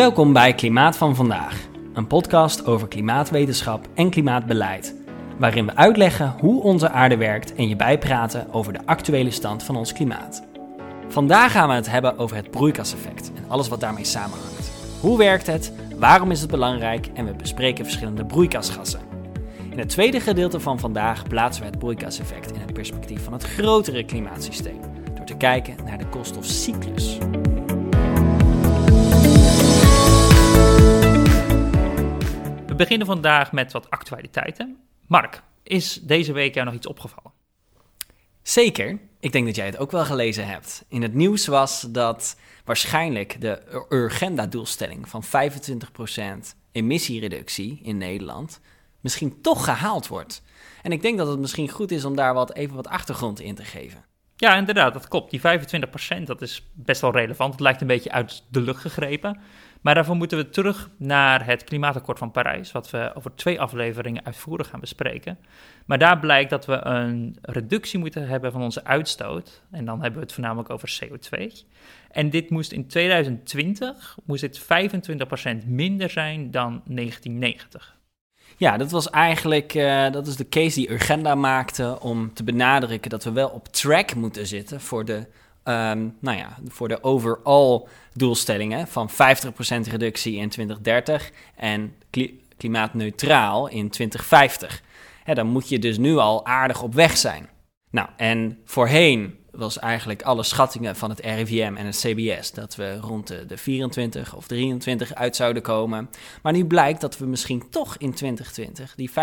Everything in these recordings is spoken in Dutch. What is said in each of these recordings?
Welkom bij Klimaat van Vandaag, een podcast over klimaatwetenschap en klimaatbeleid, waarin we uitleggen hoe onze aarde werkt en je bijpraten over de actuele stand van ons klimaat. Vandaag gaan we het hebben over het broeikaseffect en alles wat daarmee samenhangt. Hoe werkt het? Waarom is het belangrijk? En we bespreken verschillende broeikasgassen. In het tweede gedeelte van vandaag plaatsen we het broeikaseffect in het perspectief van het grotere klimaatsysteem, door te kijken naar de koolstofcyclus. Beginnen vandaag met wat actualiteiten. Mark, is deze week jou nog iets opgevallen? Zeker. Ik denk dat jij het ook wel gelezen hebt. In het nieuws was dat waarschijnlijk de Urgenda-doelstelling van 25% emissiereductie in Nederland misschien toch gehaald wordt. En ik denk dat het misschien goed is om daar wat, even wat achtergrond in te geven. Ja, inderdaad, dat klopt. Die 25% dat is best wel relevant. Het lijkt een beetje uit de lucht gegrepen. Maar daarvoor moeten we terug naar het Klimaatakkoord van Parijs, wat we over twee afleveringen uitvoerig gaan bespreken. Maar daar blijkt dat we een reductie moeten hebben van onze uitstoot. En dan hebben we het voornamelijk over CO2. En dit moest in 2020 moest dit 25% minder zijn dan 1990. Ja, dat was eigenlijk uh, dat is de case die Urgenda maakte om te benadrukken dat we wel op track moeten zitten voor de, um, nou ja, voor de overall doelstellingen van 50% reductie in 2030 en kli klimaatneutraal in 2050. Hè, dan moet je dus nu al aardig op weg zijn. Nou, en voorheen was eigenlijk alle schattingen van het RIVM en het CBS dat we rond de, de 24 of 23 uit zouden komen. Maar nu blijkt dat we misschien toch in 2020 die 25%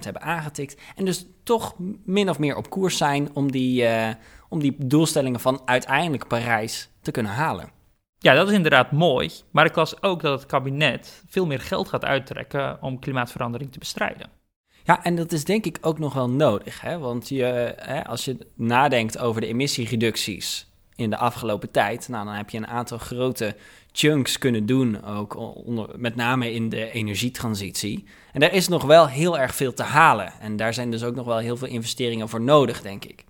hebben aangetikt en dus toch min of meer op koers zijn om die, uh, om die doelstellingen van uiteindelijk Parijs te kunnen halen. Ja, dat is inderdaad mooi. Maar ik las ook dat het kabinet veel meer geld gaat uittrekken om klimaatverandering te bestrijden. Ja, en dat is denk ik ook nog wel nodig. Hè? Want je, hè, als je nadenkt over de emissiereducties in de afgelopen tijd, nou, dan heb je een aantal grote chunks kunnen doen, ook onder, met name in de energietransitie. En daar is nog wel heel erg veel te halen. En daar zijn dus ook nog wel heel veel investeringen voor nodig, denk ik.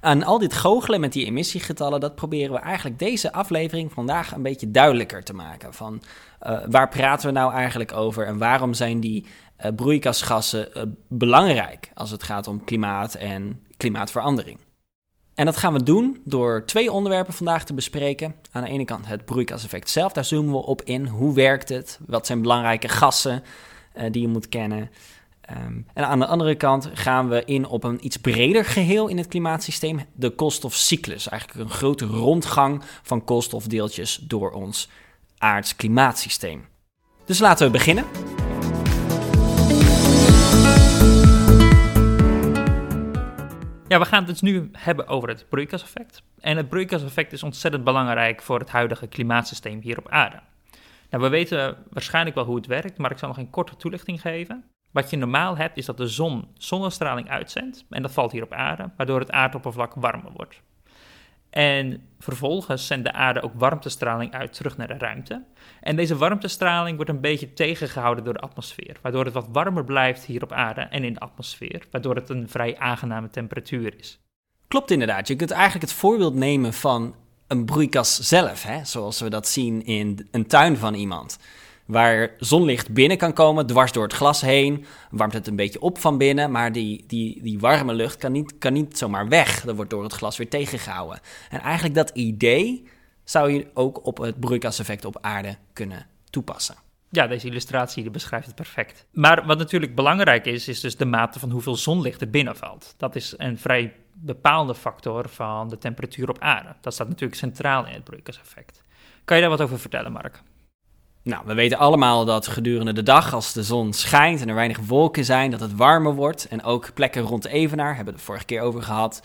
En al dit goochelen met die emissiegetallen, dat proberen we eigenlijk deze aflevering vandaag een beetje duidelijker te maken. Van uh, waar praten we nou eigenlijk over en waarom zijn die uh, broeikasgassen uh, belangrijk als het gaat om klimaat en klimaatverandering? En dat gaan we doen door twee onderwerpen vandaag te bespreken. Aan de ene kant het broeikaseffect zelf, daar zoomen we op in. Hoe werkt het? Wat zijn belangrijke gassen die je moet kennen? Um, en aan de andere kant gaan we in op een iets breder geheel in het klimaatsysteem, de koolstofcyclus. Eigenlijk een grote rondgang van koolstofdeeltjes door ons aards klimaatsysteem. Dus laten we beginnen. Ja, we gaan het dus nu hebben over het broeikaseffect. En het broeikaseffect is ontzettend belangrijk voor het huidige klimaatsysteem hier op aarde. Nou, we weten waarschijnlijk wel hoe het werkt, maar ik zal nog een korte toelichting geven. Wat je normaal hebt, is dat de zon zonnestraling uitzendt. En dat valt hier op aarde, waardoor het aardoppervlak warmer wordt. En vervolgens zendt de aarde ook warmtestraling uit terug naar de ruimte. En deze warmtestraling wordt een beetje tegengehouden door de atmosfeer, waardoor het wat warmer blijft hier op aarde en in de atmosfeer, waardoor het een vrij aangename temperatuur is. Klopt inderdaad. Je kunt eigenlijk het voorbeeld nemen van een broeikas zelf, hè? zoals we dat zien in een tuin van iemand waar zonlicht binnen kan komen, dwars door het glas heen. Warmt het een beetje op van binnen, maar die, die, die warme lucht kan niet, kan niet zomaar weg. Dat wordt door het glas weer tegengehouden. En eigenlijk dat idee zou je ook op het broeikaseffect op aarde kunnen toepassen. Ja, deze illustratie die beschrijft het perfect. Maar wat natuurlijk belangrijk is, is dus de mate van hoeveel zonlicht er binnenvalt. Dat is een vrij bepaalde factor van de temperatuur op aarde. Dat staat natuurlijk centraal in het broeikaseffect. Kan je daar wat over vertellen, Mark? Nou, we weten allemaal dat gedurende de dag, als de zon schijnt en er weinig wolken zijn, dat het warmer wordt. En ook plekken rond Evenaar, hebben we het vorige keer over gehad,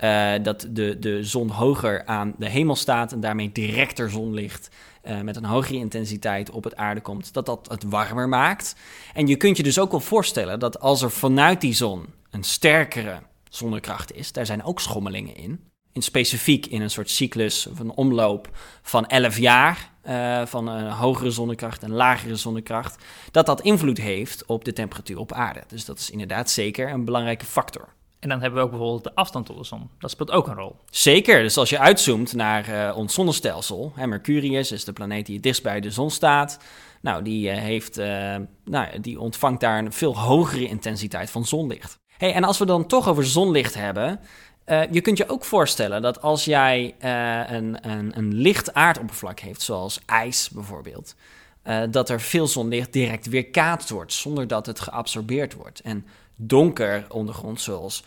uh, dat de, de zon hoger aan de hemel staat en daarmee directer zonlicht uh, met een hogere intensiteit op het aarde komt, dat dat het warmer maakt. En je kunt je dus ook wel voorstellen dat als er vanuit die zon een sterkere zonnekracht is, daar zijn ook schommelingen in. In specifiek in een soort cyclus of een omloop van 11 jaar, uh, van een hogere zonnekracht en lagere zonnekracht, dat dat invloed heeft op de temperatuur op aarde. Dus dat is inderdaad zeker een belangrijke factor. En dan hebben we ook bijvoorbeeld de afstand tot de zon. Dat speelt ook een rol. Zeker, dus als je uitzoomt naar uh, ons zonnestelsel, hè, Mercurius is de planeet die het dichtst bij de zon staat. Nou, die, uh, heeft, nou, die ontvangt daar een veel hogere intensiteit van zonlicht. Hey, en als we dan toch over zonlicht hebben, je kunt je ook voorstellen dat als jij een, een, een licht aardoppervlak heeft, zoals ijs bijvoorbeeld, dat er veel zonlicht direct weerkaatst wordt, zonder dat het geabsorbeerd wordt. En donker ondergrond, zoals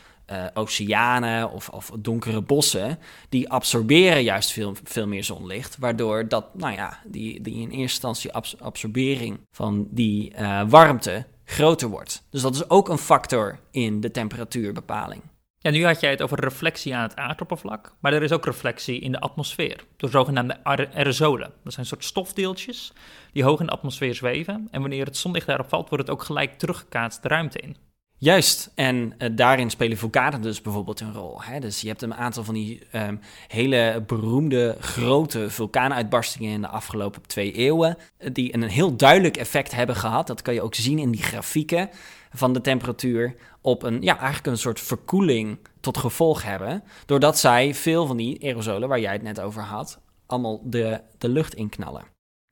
oceanen of, of, donkere bossen, die absorberen juist veel, veel meer zonlicht, waardoor dat, nou ja, die, die in eerste instantie absorbering van die warmte groter wordt. Dus dat is ook een factor in de temperatuurbepaling. Ja, nu had jij het over reflectie aan het aardoppervlak, maar er is ook reflectie in de atmosfeer door zogenaamde aerosolen. Dat zijn soort stofdeeltjes die hoog in de atmosfeer zweven en wanneer het zonlicht daarop valt, wordt het ook gelijk teruggekaatst de ruimte in. Juist, en uh, daarin spelen vulkanen dus bijvoorbeeld een rol. Hè? Dus je hebt een aantal van die um, hele beroemde grote vulkaanuitbarstingen in de afgelopen twee eeuwen, eh, die een heel duidelijk effect hebben gehad. Dat kan je ook zien in die grafieken van de temperatuur op een, ja, eigenlijk een soort verkoeling tot gevolg hebben, doordat zij veel van die aerosolen, waar jij het net over had, allemaal de, de lucht inknallen.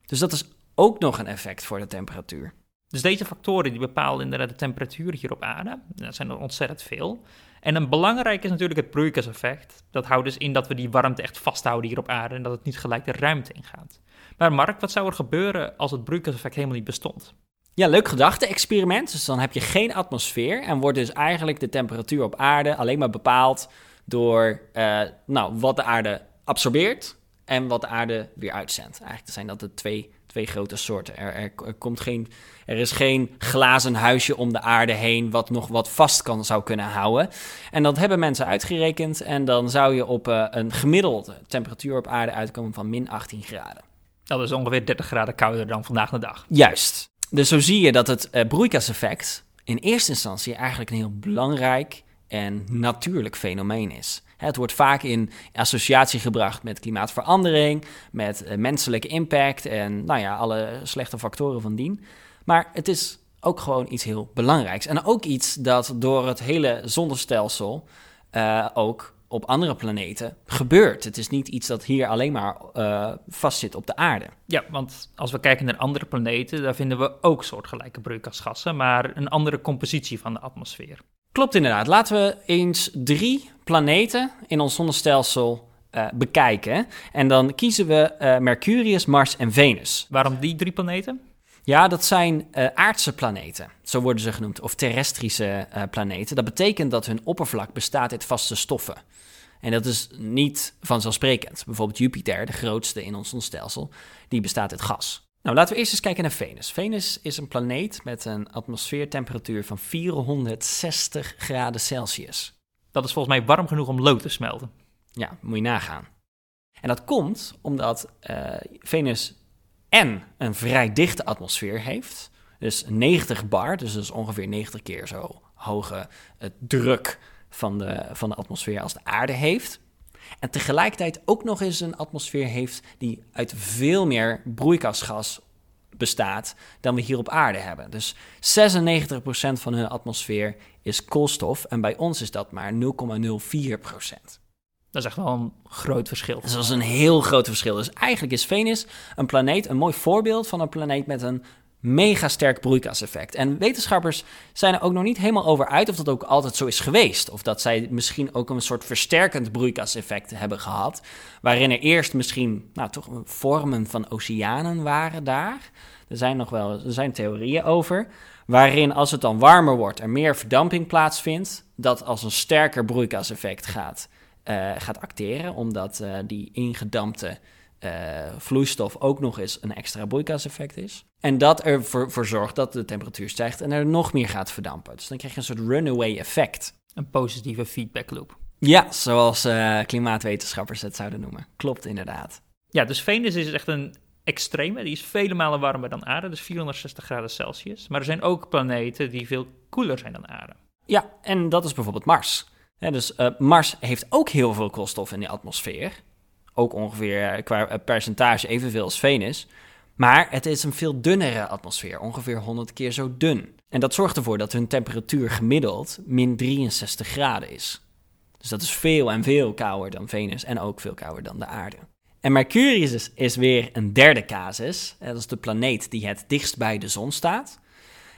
Dus dat is ook nog een effect voor de temperatuur. Dus deze factoren die bepalen inderdaad de temperatuur hier op aarde. Dat zijn er ontzettend veel. En een belangrijk is natuurlijk het broeikaseffect. Dat houdt dus in dat we die warmte echt vasthouden hier op aarde en dat het niet gelijk de ruimte ingaat. Maar Mark, wat zou er gebeuren als het broeikaseffect helemaal niet bestond? Ja, leuk gedachte-experiment. Dus dan heb je geen atmosfeer en wordt dus eigenlijk de temperatuur op aarde alleen maar bepaald door uh, nou, wat de aarde absorbeert en wat de aarde weer uitzendt. Eigenlijk zijn dat de twee twee grote soorten. Er, er, komt geen, er is geen glazen huisje om de aarde heen wat nog wat vast kan, zou kunnen houden. En dat hebben mensen uitgerekend en dan zou je op uh, een gemiddelde temperatuur op aarde uitkomen van min 18 graden. Dat is ongeveer 30 graden kouder dan vandaag de dag. Juist. Dus zo zie je dat het uh, broeikaseffect in eerste instantie eigenlijk een heel belangrijk en natuurlijk fenomeen is. Het wordt vaak in associatie gebracht met klimaatverandering, met uh, menselijke impact en nou ja, alle slechte factoren van dien. Maar het is ook gewoon iets heel belangrijks. En ook iets dat door het hele zonnestelsel uh, ook op andere planeten gebeurt. Het is niet iets dat hier alleen maar uh, vastzit op de aarde. Ja, want als we kijken naar andere planeten, daar vinden we ook soortgelijke broeikasgassen, maar een andere compositie van de atmosfeer. Klopt inderdaad. Laten we eens drie planeten in ons zonnestelsel uh, bekijken. En dan kiezen we uh, Mercurius, Mars en Venus. Waarom die drie planeten? Ja, dat zijn uh, aardse planeten, zo worden ze genoemd, of terrestrische planeten. Dat betekent dat hun oppervlak bestaat uit vaste stoffen. En dat is niet vanzelfsprekend. Bijvoorbeeld Jupiter, de grootste in ons zonnestelsel, die bestaat uit gas. Nou, laten we eerst eens kijken naar Venus. Venus is een planeet met een atmosfeertemperatuur van 460 graden Celsius. Dat is volgens mij warm genoeg om lood te smelten. Ja, moet je nagaan. En dat komt omdat uh, Venus en een vrij dichte atmosfeer heeft. Dus 90 bar, dus dat is ongeveer 90 keer zo hoge uh, druk van de, van de atmosfeer als de aarde heeft. En tegelijkertijd ook nog eens een atmosfeer heeft die uit veel meer broeikasgas bestaat dan we hier op aarde hebben. Dus 96% van hun atmosfeer is koolstof en bij ons is dat maar 0,04%. Dat is echt wel een groot verschil. Dat is een heel groot verschil. Dus eigenlijk is Venus een planeet, een mooi voorbeeld van een planeet met een mega sterk broeikaseffect. En wetenschappers zijn er ook nog niet helemaal over uit of dat ook altijd zo is geweest. Of dat zij misschien ook een soort versterkend broeikaseffect hebben gehad. Waarin er eerst misschien nou, toch vormen van oceanen waren daar. Er zijn nog wel er zijn theorieën over. Waarin als het dan warmer wordt er meer verdamping plaatsvindt. Dat als een sterker broeikaseffect gaat, uh, gaat acteren. Omdat uh, die ingedampte uh, vloeistof ook nog eens een extra broeikaseffect is. En dat ervoor voor zorgt dat de temperatuur stijgt en er nog meer gaat verdampen. Dus dan krijg je een soort runaway effect. Een positieve feedback loop. Ja, zoals klimaatwetenschappers het zouden noemen. Klopt inderdaad. Ja, dus Venus is echt een extreme. Die is vele malen warmer dan aarde, dus 460 graden Celsius. Maar er zijn ook planeten die veel koeler zijn dan aarde. Ja, en dat is bijvoorbeeld Mars. Dus uh, Mars heeft ook heel veel koolstof in de atmosfeer ook ongeveer eh, qua eh, percentage evenveel als Venus. Maar het is een veel dunnere atmosfeer, ongeveer 100 keer zo dun. En dat zorgt ervoor dat hun temperatuur gemiddeld min 63 graden is. Dus dat is veel en veel kouder dan Venus en ook veel kouder dan de aarde. En Mercurius is, weer een derde casus. Dat is de planeet die het dichtst bij de zon staat.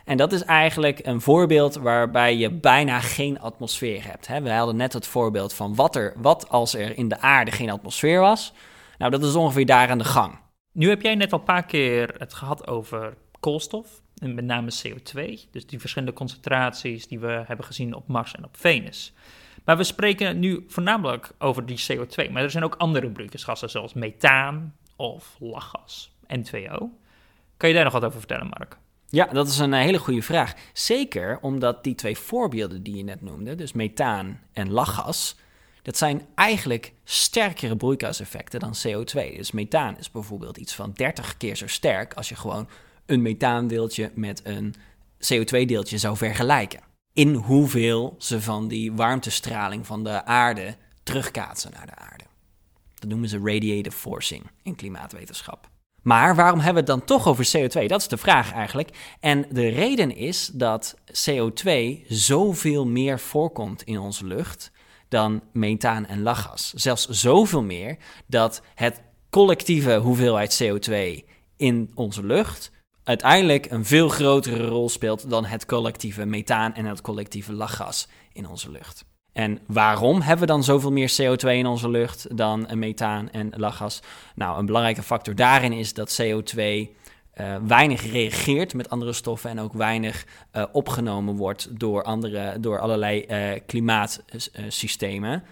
En dat is eigenlijk een voorbeeld waarbij je bijna geen atmosfeer hebt. We hadden net het voorbeeld van wat, er, wat als er in de aarde geen atmosfeer was. Nou, dat is ongeveer daar aan de gang. Nu heb jij net al een paar keer het gehad over koolstof, en met name CO2. Dus die verschillende concentraties die we hebben gezien op Mars en op Venus. Maar we spreken nu voornamelijk over die CO2. Maar er zijn ook andere broeikasgassen, zoals methaan of lachgas, N2O. Kan je daar nog wat over vertellen, Mark? Ja, dat is een eh, hele goede vraag. Zeker omdat die twee voorbeelden die je net noemde, dus methaan en lachgas, dat zijn eigenlijk sterkere broeikaseffecten dan CO2. Dus methaan is bijvoorbeeld iets van 30 keer zo sterk als je gewoon een methaandeeltje met een CO2-deeltje zou vergelijken. In hoeveel ze van die warmtestraling van de aarde terugkaatsen naar de aarde. Dat noemen ze radiative forcing in klimaatwetenschap. Maar waarom hebben we het dan toch over CO2? Dat is de vraag eigenlijk. En de reden is dat CO2 zoveel meer voorkomt in onze lucht dan methaan en lachgas. Zelfs zoveel meer dat het collectieve hoeveelheid CO2 in onze lucht uiteindelijk een veel grotere rol speelt dan het collectieve methaan en het collectieve lachgas in onze lucht. En waarom hebben we dan zoveel meer CO2 in onze lucht dan methaan en lachgas? Nou, een belangrijke factor daarin is dat CO2 uh, eh, weinig reageert met andere stoffen en ook weinig uh, opgenomen wordt door, andere, door allerlei uh, klimaatsystemen.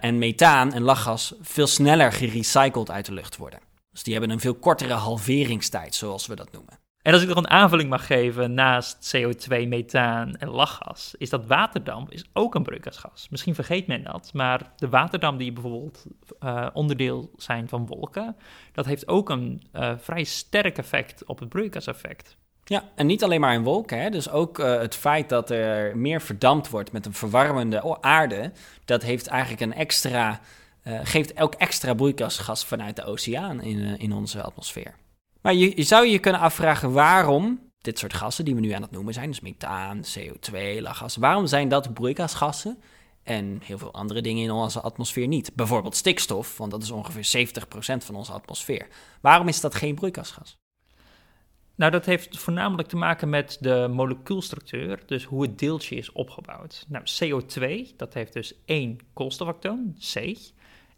en methaan en lachgas veel sneller gerecycled uit de lucht worden. Dus die hebben een veel kortere halveringstijd, zoals we dat noemen. En als ik nog een aanvulling mag geven naast CO2, methaan en lachgas, is dat waterdamp is ook een broeikasgas. Misschien vergeet men dat, maar de waterdamp die bijvoorbeeld uh, onderdeel zijn van wolken, dat heeft ook een uh, vrij sterk effect op het broeikaseffect. Ja, en niet alleen maar in wolken. Hè? Dus ook uh, het feit dat er meer verdampt wordt met een verwarmende aarde, dat heeft eigenlijk een extra, geeft ook extra broeikasgas vanuit de oceaan in, in onze atmosfeer. Maar je, zou je kunnen afvragen waarom dit soort gassen die we nu aan het noemen zijn, dus methaan, CO2, lachgas, waarom zijn dat broeikasgassen en heel veel andere dingen in onze atmosfeer niet? Bijvoorbeeld stikstof, want dat is ongeveer 70% van onze atmosfeer. Waarom is dat geen broeikasgas? Nou, dat heeft voornamelijk te maken met de molecuulstructuur, dus hoe het deeltje is opgebouwd. Nou, CO2, dat heeft dus één koolstofatoom, C,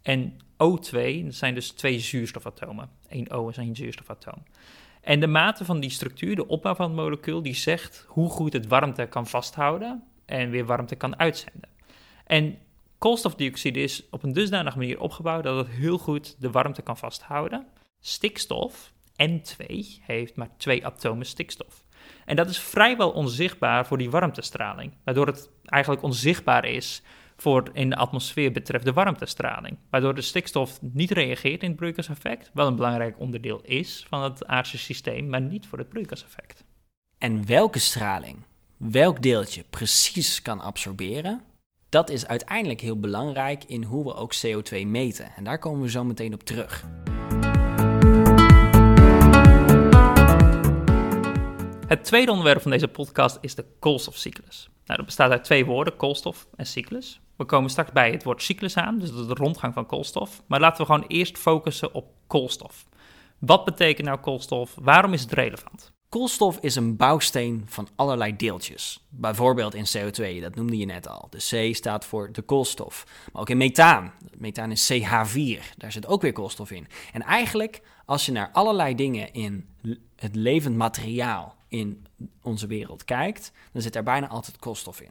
en O2, dat zijn dus twee zuurstofatomen. Eén O is één zuurstofatoom. En de mate van die structuur, de opbouw van het molecuul, die zegt hoe goed het warmte kan vasthouden en weer warmte kan uitzenden. En koolstofdioxide is op een dusdanige manier opgebouwd dat het heel goed de warmte kan vasthouden. Stikstof, N2, heeft maar twee atomen stikstof. En dat is vrijwel onzichtbaar voor die warmtestraling, waardoor het eigenlijk onzichtbaar is voor in de atmosfeer betreft de warmtestraling. Waardoor de stikstof niet reageert in het broeikaseffect, wel een belangrijk onderdeel is van het aardse systeem, maar niet voor het broeikaseffect. En welke straling, welk deeltje precies kan absorberen, dat is uiteindelijk heel belangrijk in hoe we ook CO2 meten. En daar komen we zo meteen op terug. Het tweede onderwerp van deze podcast is de koolstofcyclus. Nou, dat bestaat uit twee woorden, koolstof en cyclus. We komen straks bij het woord cyclus aan, dus de rondgang van koolstof. Maar laten we gewoon eerst focussen op koolstof. Wat betekent nou koolstof? Waarom is het relevant? Koolstof is een bouwsteen van allerlei deeltjes. Bijvoorbeeld in CO2, dat noemde je net al. De C staat voor de koolstof. Maar ook in methaan. Methaan is CH4, daar zit ook weer koolstof in. En eigenlijk, als je naar allerlei dingen in het levend materiaal in onze wereld kijkt, dan zit er bijna altijd koolstof in.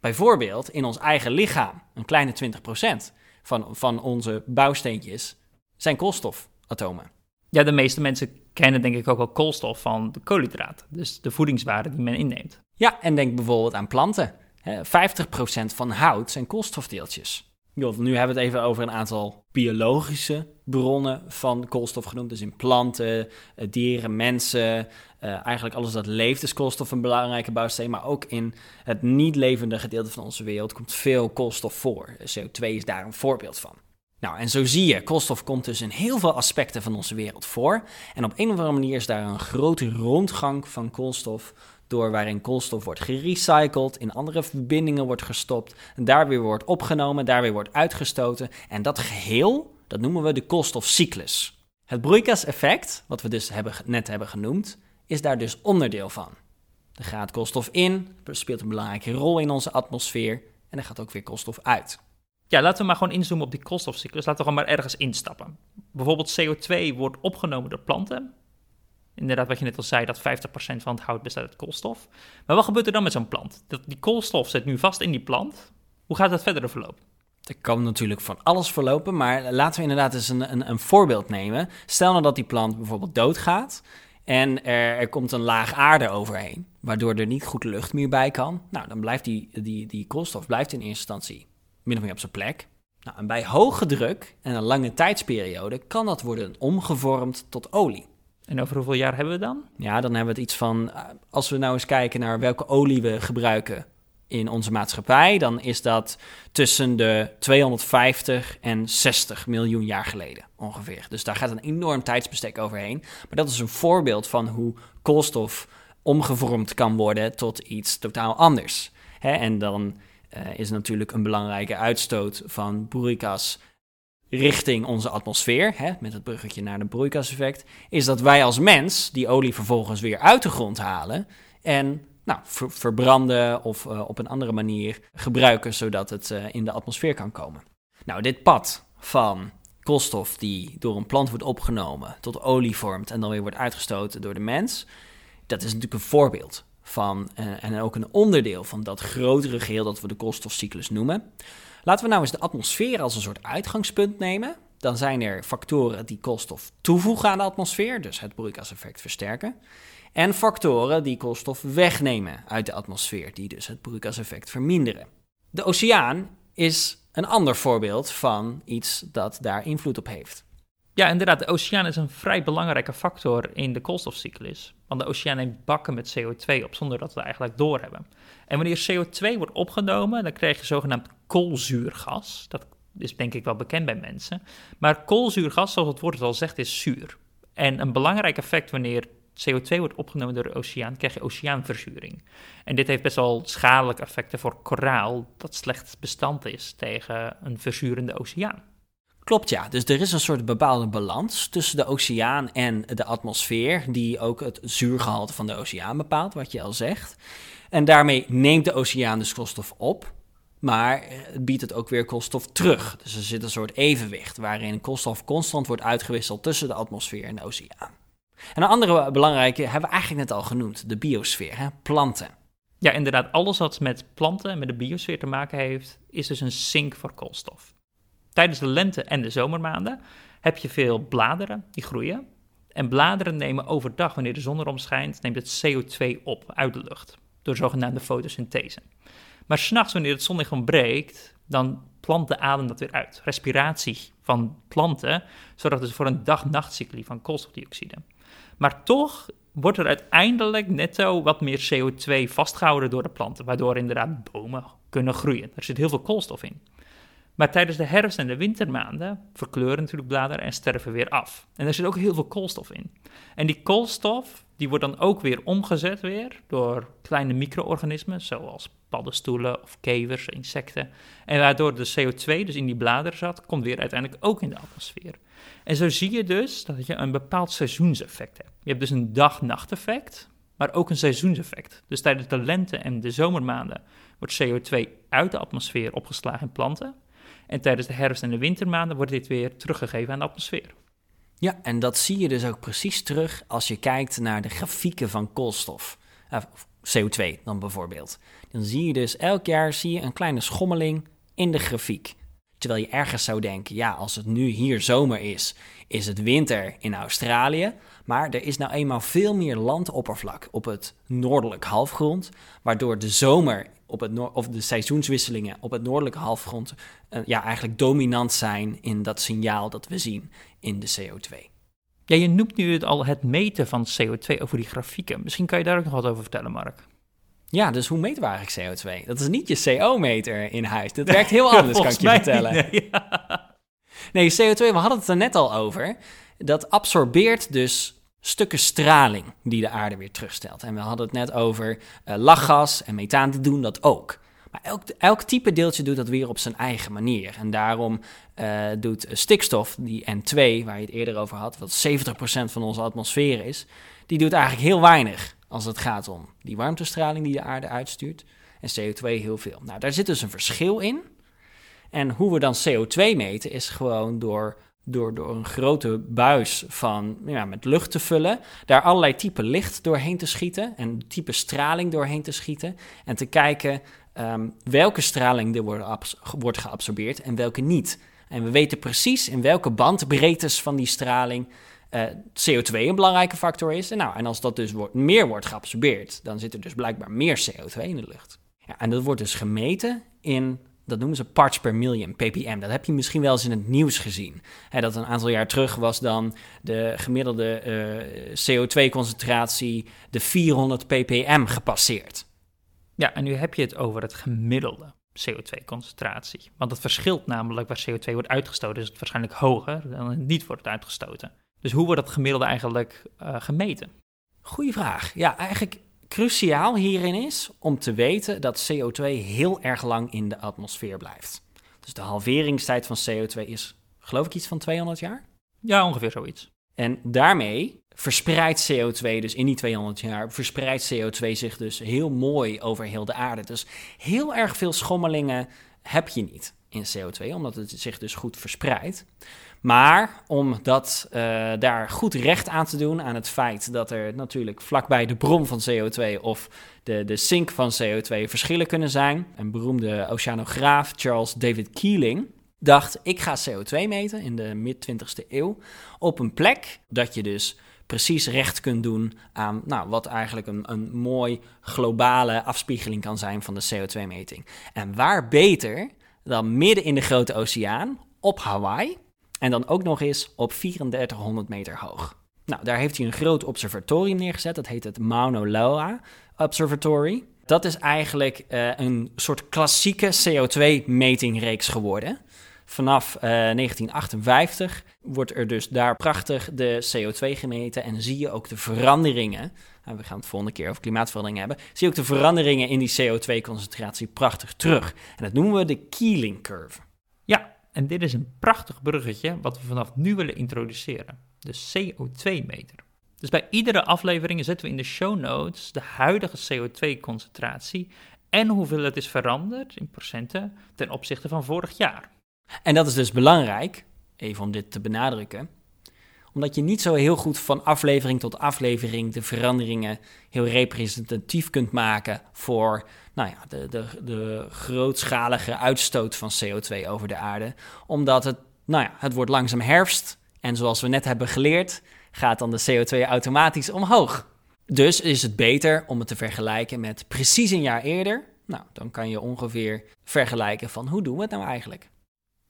Bijvoorbeeld in ons eigen lichaam, een kleine 20% van, van onze bouwsteentjes zijn koolstofatomen. Ja, de meeste mensen kennen denk ik ook wel koolstof van de koolhydraten, dus de voedingswaarde die men inneemt. Ja, en denk bijvoorbeeld aan planten. 50% van hout zijn koolstofdeeltjes. Nu hebben we het even over een aantal biologische bronnen van koolstof genoemd. Dus in planten, eh, dieren, mensen, uh, eigenlijk alles dat leeft is koolstof een belangrijke bouwsteen. Maar ook in het niet levende gedeelte van onze wereld komt veel koolstof voor. CO2 is daar een voorbeeld van. Nou, en zo zie je, koolstof komt dus in heel veel aspecten van onze wereld voor. En op een of andere manier is daar een grote rondgang van koolstof door waarin koolstof wordt gerecycled, in andere verbindingen wordt gestopt, daar weer wordt opgenomen, daar weer wordt uitgestoten. En dat geheel, dat noemen we de koolstofcyclus. Het broeikaseffect, wat we dus hebben, net hebben genoemd, is daar dus onderdeel van. Er gaat koolstof in, speelt een belangrijke rol in onze atmosfeer en er gaat ook weer koolstof uit. Ja, laten we maar gewoon inzoomen op die koolstofcyclus. Laten we gewoon maar ergens instappen. Bijvoorbeeld CO2 wordt opgenomen door planten. Inderdaad, wat je net al zei, dat 50% van het hout bestaat uit koolstof. Maar wat gebeurt er dan met zo'n plant? Dat, die koolstof zit nu vast in die plant. Hoe gaat dat verder verlopen? Er kan natuurlijk van alles verlopen, maar laten we inderdaad eens een, een, een voorbeeld nemen. Stel nou dat die plant bijvoorbeeld doodgaat en er, er, komt een laag aarde overheen, waardoor er niet goed lucht meer bij kan. Nou, dan blijft die, die, die koolstof blijft in eerste instantie min of meer op zijn plek. Nou, en bij hoge druk en een lange tijdsperiode kan dat worden omgevormd tot olie. En over hoeveel jaar hebben we dan? Ja, dan hebben we het iets van, eh, als we nou eens kijken naar welke olie we gebruiken in onze maatschappij, dan is dat tussen de 250 en 60 miljoen jaar geleden ongeveer. Dus daar gaat een enorm tijdsbestek overheen. Maar dat is een voorbeeld van hoe koolstof omgevormd kan worden tot iets totaal anders. en dan uh, is natuurlijk een belangrijke uitstoot van broeikas richting onze atmosfeer, hè, met het bruggetje naar de broeikaseffect, is dat wij als mens die olie vervolgens weer uit de grond halen en nou, verbranden of uh, op een andere manier gebruiken, zodat het uh, in de atmosfeer kan komen. Nou, dit pad van koolstof die door een plant wordt opgenomen, tot olie vormt en dan weer wordt uitgestoten door de mens, dat is natuurlijk een voorbeeld van, uh, en ook een onderdeel van dat grotere geheel dat we de koolstofcyclus noemen. Laten we nou eens de atmosfeer als een soort uitgangspunt nemen. Dan zijn er factoren die koolstof toevoegen aan de atmosfeer, dus het broeikaseffect versterken. En factoren die koolstof wegnemen uit de atmosfeer, die dus het broeikaseffect verminderen. De oceaan is een ander voorbeeld van iets dat daar invloed op heeft. Ja, inderdaad. De oceaan is een vrij belangrijke factor in de koolstofcyclus. Want de oceaan neemt bakken met CO2 op zonder dat we het eigenlijk doorhebben. En wanneer CO2 wordt opgenomen, dan krijg je zogenaamd koolzuurgas. Dat is denk ik wel bekend bij mensen. Maar koolzuurgas, zoals het woord het al zegt, is zuur. En een belangrijk effect wanneer CO2 wordt opgenomen door de oceaan, krijg je oceaanverzuring. En dit heeft best wel schadelijke effecten voor koraal, dat slecht bestand is tegen een verzurende oceaan. Klopt ja, dus er is een soort bepaalde balans tussen de oceaan en de atmosfeer, die ook het zuurgehalte van de oceaan bepaalt, wat je al zegt. En daarmee neemt de oceaan dus koolstof op, maar het biedt het ook weer koolstof terug. Dus er zit een soort evenwicht waarin koolstof constant wordt uitgewisseld tussen de atmosfeer en de oceaan. En een andere belangrijke hebben we eigenlijk net al genoemd, de biosfeer, hè? planten. Ja, inderdaad, alles wat met planten en met de biosfeer te maken heeft, is dus een sink voor koolstof. Tijdens de lente- en de zomermaanden heb je veel bladeren die groeien. En bladeren nemen overdag, wanneer de zon erom schijnt, neemt het CO2 op uit de lucht. Door zogenaamde fotosynthese. Maar s'nachts, wanneer het zonlicht ontbreekt, dan planten ademen dat weer uit. Respiratie van planten zorgt dus voor een dag-nachtcycli van koolstofdioxide. Maar toch wordt er uiteindelijk netto wat meer CO2 vastgehouden door de planten, waardoor inderdaad bomen kunnen groeien. Er zit heel veel koolstof in. Maar tijdens de herfst- en de wintermaanden verkleuren natuurlijk bladeren en sterven weer af. En er zit ook heel veel koolstof in. En die koolstof die wordt dan ook weer omgezet weer door kleine micro-organismen, zoals paddenstoelen of kevers, insecten. En waardoor de CO2 dus in die bladeren zat, komt weer uiteindelijk ook in de atmosfeer. En zo zie je dus dat je een bepaald seizoenseffect hebt. Je hebt dus een dag-nacht-effect, maar ook een seizoenseffect. Dus tijdens de lente- en de zomermaanden wordt CO2 uit de atmosfeer opgeslagen in planten. En tijdens de herfst- en de wintermaanden wordt dit weer teruggegeven aan de atmosfeer. Ja, en dat zie je dus ook precies terug als je kijkt naar de grafieken van koolstof. Uh, CO2 dan bijvoorbeeld. Dan zie je dus elk jaar zie je een kleine schommeling in de grafiek. Terwijl je ergens zou denken, ja, als het nu hier zomer is, is het winter in Australië. Maar er is nou eenmaal veel meer landoppervlak op het noordelijk halfgrond, waardoor de zomer op het of de seizoenswisselingen op het noordelijke halfgrond uh, ja, eigenlijk dominant zijn in dat signaal dat we zien in de CO2. Ja, je noemt nu het al het meten van CO2 over die grafieken. Misschien kan je daar ook nog wat over vertellen, Mark. Ja, dus hoe meten we eigenlijk CO2? Dat is niet je CO-meter in huis. Dat werkt heel anders, kan ik je vertellen. Nee, ja. Nee, CO2, we hadden het er net al over. Dat absorbeert dus stukken straling die de aarde weer terugstelt. En we hadden het net over uh, lachgas en methaan, die doen dat ook. Maar elk, elk type deeltje doet dat weer op zijn eigen manier. En daarom uh, doet stikstof, die N2, waar je het eerder over had, wat 70% van onze atmosfeer is, die doet eigenlijk heel weinig als het gaat om die warmtestraling die de aarde uitstuurt. En CO2 heel veel. Nou, daar zit dus een verschil in. En hoe we dan CO2 meten is gewoon door, door, door een grote buis van, ja, met lucht te vullen, daar allerlei type licht doorheen te schieten en type straling doorheen te schieten en te kijken um, welke straling er wordt, wordt geabsorbeerd en welke niet. En we weten precies in welke bandbreedtes van die straling uh, CO2 een belangrijke factor is. En, nou, en als dat dus wordt, meer wordt geabsorbeerd, dan zit er dus blijkbaar meer CO2 in de lucht. Ja, en dat wordt dus gemeten in dat noemen ze parts per million, ppm. Dat heb je misschien wel eens in het nieuws gezien. dat een aantal jaar terug was dan de gemiddelde uh, CO2-concentratie de 400 ppm gepasseerd. Ja, en nu heb je het over het gemiddelde CO2-concentratie. Want het verschilt namelijk waar CO2 wordt uitgestoten, is het waarschijnlijk hoger dan het niet wordt uitgestoten. Dus hoe wordt dat gemiddelde eigenlijk uh, gemeten? Goeie vraag. Ja, eigenlijk cruciaal hierin is om te weten dat CO2 heel erg lang in de atmosfeer blijft. Dus de halveringstijd van CO2 is, geloof ik, iets van 200 jaar? Ja, ongeveer zoiets. En daarmee verspreidt CO2 dus in die 200 jaar, verspreidt CO2 zich dus heel mooi over heel de aarde. Dus heel erg veel schommelingen heb je niet in CO2, omdat het zich dus goed verspreidt. Maar om dat, uh, daar goed recht aan te doen aan het feit dat er natuurlijk vlakbij de bron van CO2 of de, de sink van CO2 verschillen kunnen zijn. Een beroemde oceanograaf, Charles David Keeling, dacht: ik ga CO2 meten in de mid-20ste eeuw op een plek dat je dus precies recht kunt doen aan nou, wat eigenlijk een, een mooi globale afspiegeling kan zijn van de CO2-meting. En waar beter dan midden in de grote oceaan op Hawaii en dan ook nog eens op 3400 meter hoog. Nou, daar heeft hij een groot observatorium neergezet. Dat heet het Mauna Loa Observatory. Dat is eigenlijk uh, een soort klassieke CO2-metingreeks geworden. Vanaf uh, eh, 1958 wordt er dus daar prachtig de CO2 gemeten en zie je ook de veranderingen. Nou, we gaan het volgende keer over klimaatverandering hebben. Zie je ook de veranderingen in die CO2-concentratie prachtig terug. En dat noemen we de Keeling curve. Ja, en dit is een prachtig bruggetje wat we vanaf nu willen introduceren: de CO2-meter. Dus bij iedere aflevering zetten we in de show notes de huidige CO2-concentratie en hoeveel het is veranderd in procenten ten opzichte van vorig jaar. En dat is dus belangrijk, even om dit te benadrukken, omdat je niet zo heel goed van aflevering tot aflevering de veranderingen heel representatief kunt maken voor nou ja, de, de, de grootschalige uitstoot van CO2 over de aarde. Omdat het, nou ja, het wordt langzaam herfst en zoals we net hebben geleerd, gaat dan de CO2 automatisch omhoog. Dus is het beter om het te vergelijken met precies een jaar eerder. Nou, dan kan je ongeveer vergelijken van hoe doen we het nou eigenlijk?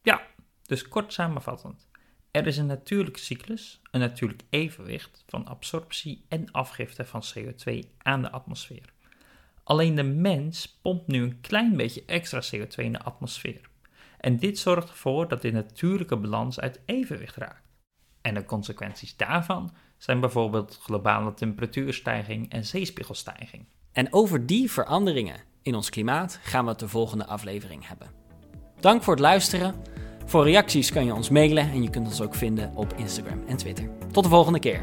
Ja, dus kort samenvattend. Er is een natuurlijke cyclus, een natuurlijk evenwicht van absorptie en afgifte van CO2 aan de atmosfeer. Alleen de mens pompt nu een klein beetje extra CO2 in de atmosfeer. En dit zorgt ervoor dat de natuurlijke balans uit evenwicht raakt. En de consequenties daarvan zijn bijvoorbeeld globale temperatuurstijging en zeespiegelstijging. En over die veranderingen in ons klimaat gaan we het de volgende aflevering hebben. Dank voor het luisteren. Voor reacties kan je ons mailen en je kunt ons ook vinden op Instagram en Twitter. Tot de volgende keer.